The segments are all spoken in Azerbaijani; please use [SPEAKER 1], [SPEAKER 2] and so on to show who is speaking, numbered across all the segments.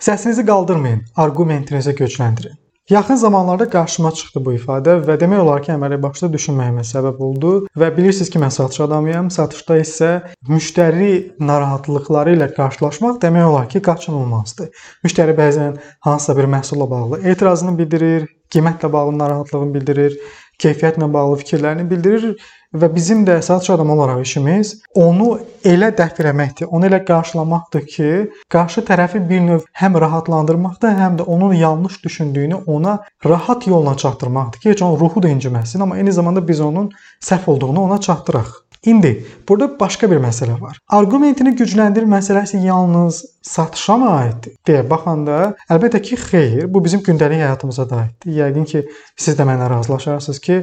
[SPEAKER 1] Səsinizi qaldırmayın, arqumentinizi gücləndirin. Yaxın zamanlarda qarşıma çıxdı bu ifadə və demək olar ki, əməli başda düşünməyimə səbəb oldu və bilirsiniz ki, mən satış adamıyam. Satışda isə müştəri narahatlıqları ilə qarşılaşmaq demək olar ki, qaçınılmazdır. Müştəri bəzən hansısa bir məhsulla bağlı etirazını bildirir, qiymətlə bağlı narahatlığını bildirir, keyfiyyətlə bağlı fikirlərini bildirir və bizim də satış adamı olaraq işimiz onu elə dəf eləməkdir, onu elə qarşılamaqdır ki, qarşı tərəfi bir növ həm rahatlandırmaqdır, həm də onun yanlış düşündüyünü ona rahat yolla çatdırmaqdır ki, heç onun ruhu da inciməsin, amma eyni zamanda biz onun səhv olduğunu ona çatdıraq. İndi burada başqa bir məsələ var. Arqumentini gücləndir məsələsi yalnız satışa mı aiddir deyə baxanda, əlbəttə ki, xeyr, bu bizim gündəlik həyatımıza da aiddir. Yəqin ki, siz də mənlə razılaşarsınız ki,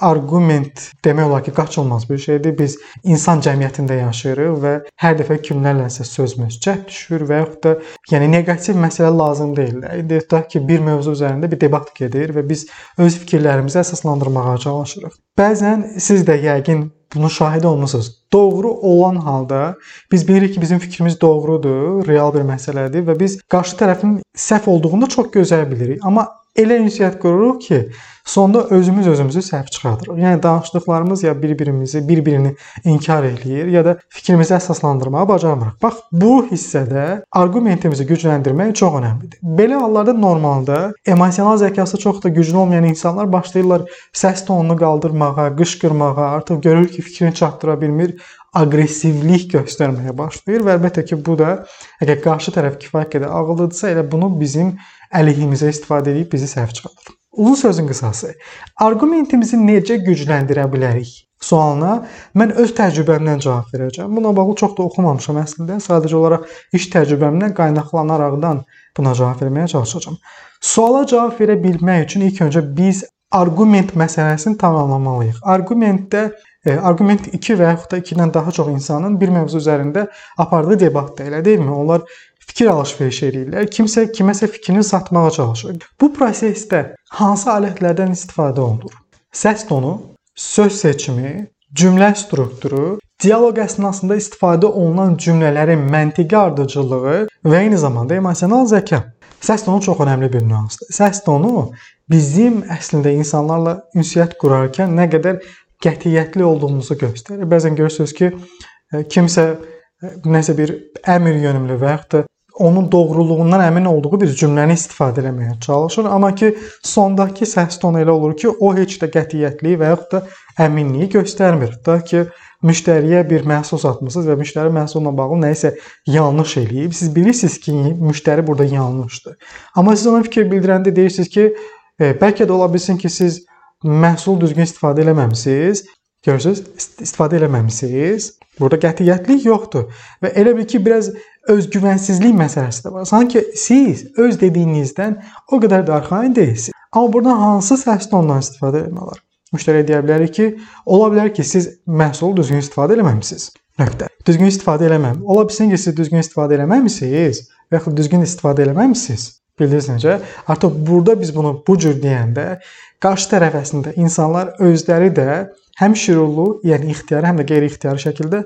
[SPEAKER 1] arqument demək olar ki, qaçılmaz bir şeydir. Biz insan cəmiyyətində yaşayırıq və hər dəfə kimlərləsə sözümüz cəhd düşür və yaxud da yəni neqativ məsələ lazım deyil. İndi tutaq ki, bir mövzu üzərində bir debat gedir və biz öz fikirlərimizi əsaslandırmağa çalışırıq. Bəzən siz də yəqin Bunun şahidi olmusunuz. Doğru olan halda biz bilirik ki, bizim fikrimiz doğrudur, real bir məsələdir və biz qarşı tərəfin səhv olduğunu çox gözəl bilirik. Amma elə ünsiyyət qururuq ki, sonda özümüz özümüzü səhv çıxardırıq. Yəni danışdıqlarımız ya bir-birimizi, bir-birini inkar eləyir, ya da fikrimizi əsaslandırmağı bacarmırıq. Bax, bu hissədə arqumentimizi gücləndirmək çox əhəmiylidir. Belə hallarda normalda emosional zəkası çox da güclü olmayan insanlar başlayırlar səs tonunu qaldırmağa, qışqırmağa, artıq görür ki, fikrini çatdıra bilmir, aqressivlik göstərməyə başlayır və əlbəttə ki, bu da əgər qarşı tərəf kifayət qədər ağıllıdırsa, elə bunu bizim əleyhimizə istifadə edib bizi səhv çıxardır. Uzun sözün qısası, arqumentimizi necə gücləndirə bilərik? Sualına mən öz təcrübəmdən cavab verəcəm. Buna bağlı çox da oxumamışam əslində. Sadəcə olaraq iş təcrübəmdən qaynaqlanaraqdan buna cavab verməyə çalışacağam. Suala cavab verə bilmək üçün ilk öncə biz arqument məsələsini tamamlamalıyıq. Arqumentdə e, arqument 2 və yaxud da 2-dən daha çox insanın bir mövzu üzərində apardığı debatdır, elə deyilmi? Onlar fikir alış-veriş eləyirlər. Kimsə kiməsə fikrini satmağa çalışır. Bu prosesdə hansı alətlərdən istifadə olunur? Səs tonu, söz seçimi, cümlə strukturu, dialoq əsnasında istifadə olunan cümlələrin məntiqi ardıcıllığı və eyni zamanda emosional zəka. Səs tonu çox önəmli bir nüansdır. Səs tonu bizim əslində insanlarla ünsiyyət qurarkən nə qədər qətiyyətli olduğumuzu göstərir. Bəzən görürsüz ki, e, kimsə e, nəsə bir əmr yönümlü və yaxud da onun doğruluğundan əmin olduğu bir cümləni istifadə etməyə çalışır, amma ki, sondakı səs tonu elə olur ki, o heç də qətiyyətli və yaxud da əminliyi göstərmir. Da ki, müştəriyə bir məhsul satmısınız və müştəri məhsulla bağlı nəyisə yanlış eləyib. Siz bilirsiniz ki, müştəri burada yanlışdır. Amma siz ona fikir bildirəndə deyirsiniz ki, e, bəlkə də ola bilsin ki, siz məhsul düzgün istifadə eləməmisiniz. Görürsüz, istifadə eləməmisiniz. Burada qətiyyətlik yoxdur və elə bil ki, biraz özgüvənsizlik məsələsi də var. Sanki siz öz dediyinizdən o qədər də arxayın deyilsiniz. Amma burada hansı səs tonundan istifadə etmək olar? Müştəriyə deyə bilərik ki, ola bilər ki, siz məhsulu düzgün istifadə eləməmisiniz. Nöqtə. Düzgün istifadə eləməm. Ola bilsin ki, siz düzgün istifadə eləməmisiniz və yaxud düzgün istifadə eləməmisiniz. Bildiniz necə? Artıq burada biz bunu bu cür deyəndə qarşı tərəf əslində insanlar özləri də həm şüurlu, yəni ixtiyari, həm də qeyri-ixtiyari şəkildə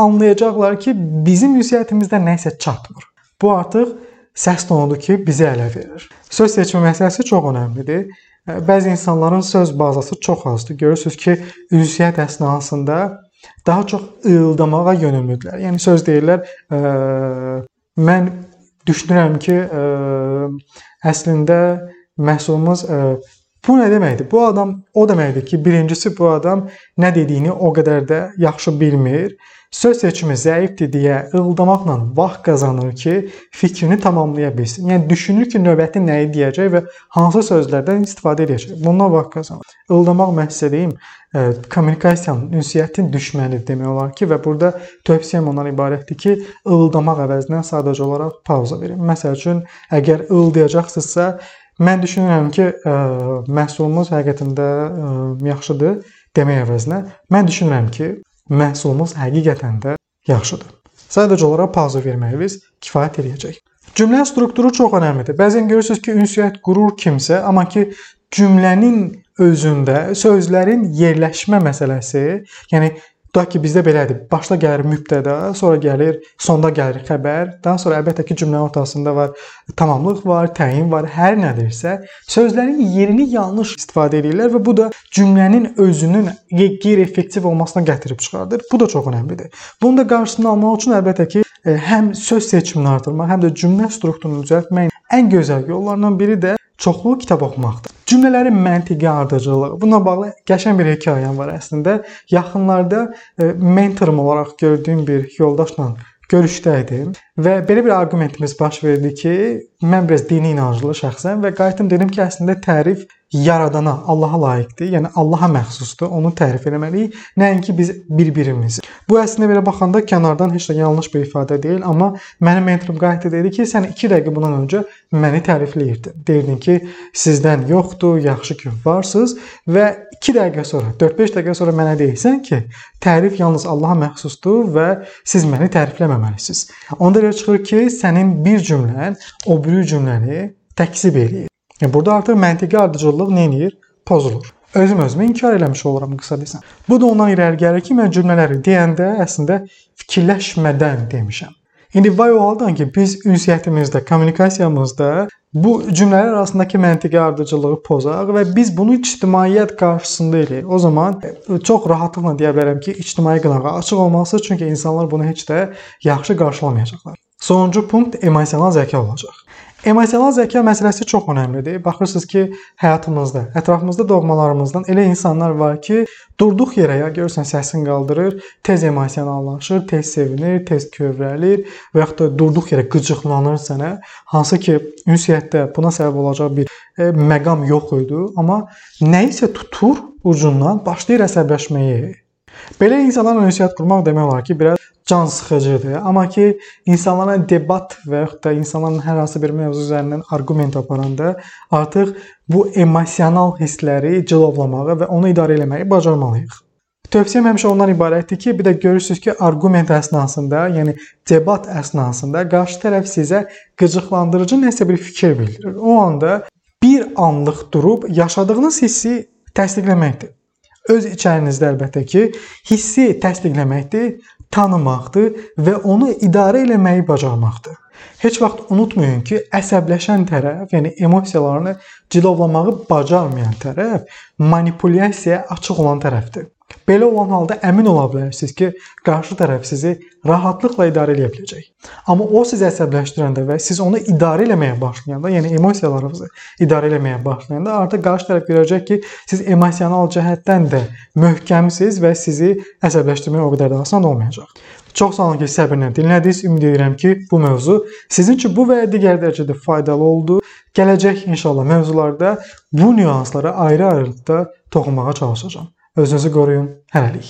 [SPEAKER 1] anlayacaqlar ki, bizim ünsiyyətimizdə nə isə çatmır. Bu artıq səs tonudur ki, bizi ələ verir. Söz seçimi məsələsi çox əhəmiylidir. Bəzi insanların söz bazası çox azdır. Görürsüz ki, ünsiyyət əsnasında daha çox ıyıldamağa yönümlüdürlər. Yəni söz deyirlər, mən düşünürəm ki, əslində məhsulumuz Bu nə deməkdir? Bu adam o deməkdir ki, birincisi bu adam nə dediyini o qədər də yaxşı bilmir. Söz seçimi zəifdir deyə ığıldamaqla vaxt qazanır ki, fikrini tamamlaya bilsin. Yəni düşünür ki, növbəti nəyi deyəcək və hansı sözlərdən istifadə edəcək. Bundan vaxt qazanır. Ildamaq məqsədiyim e, kommunikasiyanın, ünsiyyətin düşmənidir demək olar ki, və burada tövsiyəm ondan ibarətdir ki, ıldamaq əvəzinə sadəcə olaraq pauza verin. Məsəl üçün, əgər ıldayacaqsınızsa, Mən düşünürəm ki, ə, e, məhsulumuz həqiqətən də ə, e, yaxşıdır demək əvəzinə mən düşünürəm ki, məhsulumuz həqiqətən də yaxşıdır. Sadəcə olaraq pauza verməyiniz kifayət eləyəcək. Cümlə strukturu çox əhəmiylidir. Bəzən görürsüz ki, ünsiyyət qurur kimsə, amma ki cümlənin özündə sözlərin yerləşmə məsələsi, yəni Tutaq ki, bizdə belədir. Başda gəlir mübtəda, sonra gəlir, sonda gəlir xəbər. Daha sonra əlbəttə ki, cümlənin ortasında var tamamlıq var, təyin var, hər nədirsə, sözlərin yerini yanlış istifadə edirlər və bu da cümlənin özünün qeyri-effektiv olmasına gətirib çıxardır. Bu da çox əhəmiylidir. Bunun da qarşısını almaq üçün əlbəttə ki, e, həm söz seçimini artırmaq, həm də cümlə strukturunu düzəltmək ən gözəl yollardan biri də çoxlu kitab oxumaqdır. Cümlələrin məntiqi ardıcılığı. Bununla bağlı qəşəng bir hekayəm var əslində. Yaxınlarda e, mentorum olaraq gördüyüm bir yoldaşla görüşdə idim və belə bir arqumentimiz baş verdi ki, mən biraz dini inanclı şəxsən və qayıtdım dedim ki, əslində tərif yaradana, Allaha layiqdir. Yəni Allaha məxsusdur. Onu tərif etməliyik, nəinki biz bir-birimizi. Bu əslində belə baxanda kənardan heç də yanlış bir ifadə deyil, amma mənim mentorum qayıtdı dedi ki, sən 2 dəqiqə bundan öncə məni tərifləyirdin. Deyirdin ki, sizdən yoxdur, yaxşı ki varsınız və 2 dəqiqə sonra, 4-5 dəqiqə sonra mənə deyirsən ki, tərif yalnız Allaha məxsusdur və siz məni tərifləməməlisiniz. Onda elə çıxır ki, sənin bir cümlən o biri cümləni təkzib eləyir. Yəni burada artıq məntiqi ardıcıllıq nə edir? Pozulur. Özüm özümə inkar eləmiş oluram qısa desəm. Bu da ondan irəli gəlir ki, mən cümlələri deyəndə əslində fikirləşmədən demişəm. İndi vay o haldan ki, biz ünsiyyətimizdə, kommunikasiyamızda bu cümlələr arasındakı məntiqi ardıcıllığı pozaq və biz bunu ictimaiyyət qarşısında eləyək. O zaman çox rahatlıqla deyə bilərəm ki, ictimai qınağa açıq olmalısı, çünki insanlar bunu heç də yaxşı qarşılamayacaqlar. Sonuncu punkt emosional zəka olacaq. Emosional zəka məsələsi çox əhəmilidir. Baxırsınız ki, həyatımızda, ətrafımızda doğmalarımızdan elə insanlar var ki, durduq yerə ya görürsən səsini qaldırır, tez emosionallaşır, tez sevinir, tez kövrəlir və yaxud da durduq yerə qıcıqlanır sənə. Hansı ki, ünsiyyətdə buna səbəb olacaq bir e, məqam yox idi, amma nə isə tutur ucundan başlayır əsəbləşməyə. Belə insanlarla ünsiyyət qurmaq demək olar ki, biraz can sıxıcıdır. Amma ki, insanlara debat və yaxud da insanların hər hansı bir mövzu üzərindən arqument aparanda artıq bu emosional hissləri cilovlamağı və onu idarə etməyi bacarmalıyıq. Tövsiyəm həmişə ondan ibarətdir ki, bir də görürsüz ki, arqument əsnasında, yəni debat əsnasında qarşı tərəf sizə qıcıqlandırıcı nəsə bir fikir bildirir. O anda bir anlıq durub yaşadığınız hissi təsdiqləməkdir. Öz içərinizdə əlbəttə ki, hissi təsdiqləməkdir, tanımaqdır və onu idarə etməyi bacarmaqdır. Heç vaxt unutmayın ki, əsəbləşən tərəf, yəni emosiyalarını cilovlamağı bacarmayan tərəf manipulyasiyaya açıq olan tərəfdir. Belə olan halda əmin ola bilərsiniz ki, qarşı tərəf sizi rahatlıqla idarə edə biləcək. Amma o sizi əsəbləşdirəndə və siz onu idarə etməyə başlayanda, yəni emosiyalarınızı idarə etməyə başlayanda artıq qarşı tərəf görəcək ki, siz emosional cəhətdən də möhkəmsiniz və sizi əsəbləşdirmək o qədər də asan olmayacaq. Çox sağ olun ki, səbirlə dinlədiniz. Ümid edirəm ki, bu mövzu sizin üçün bu və ya digər dərəcədə faydalı oldu. Gələcək inşallah mövzularda bu nüanslara ayrı-ayrılıqda toxunmağa çalışacağam. Özünüzü qoruyun. Hələlik.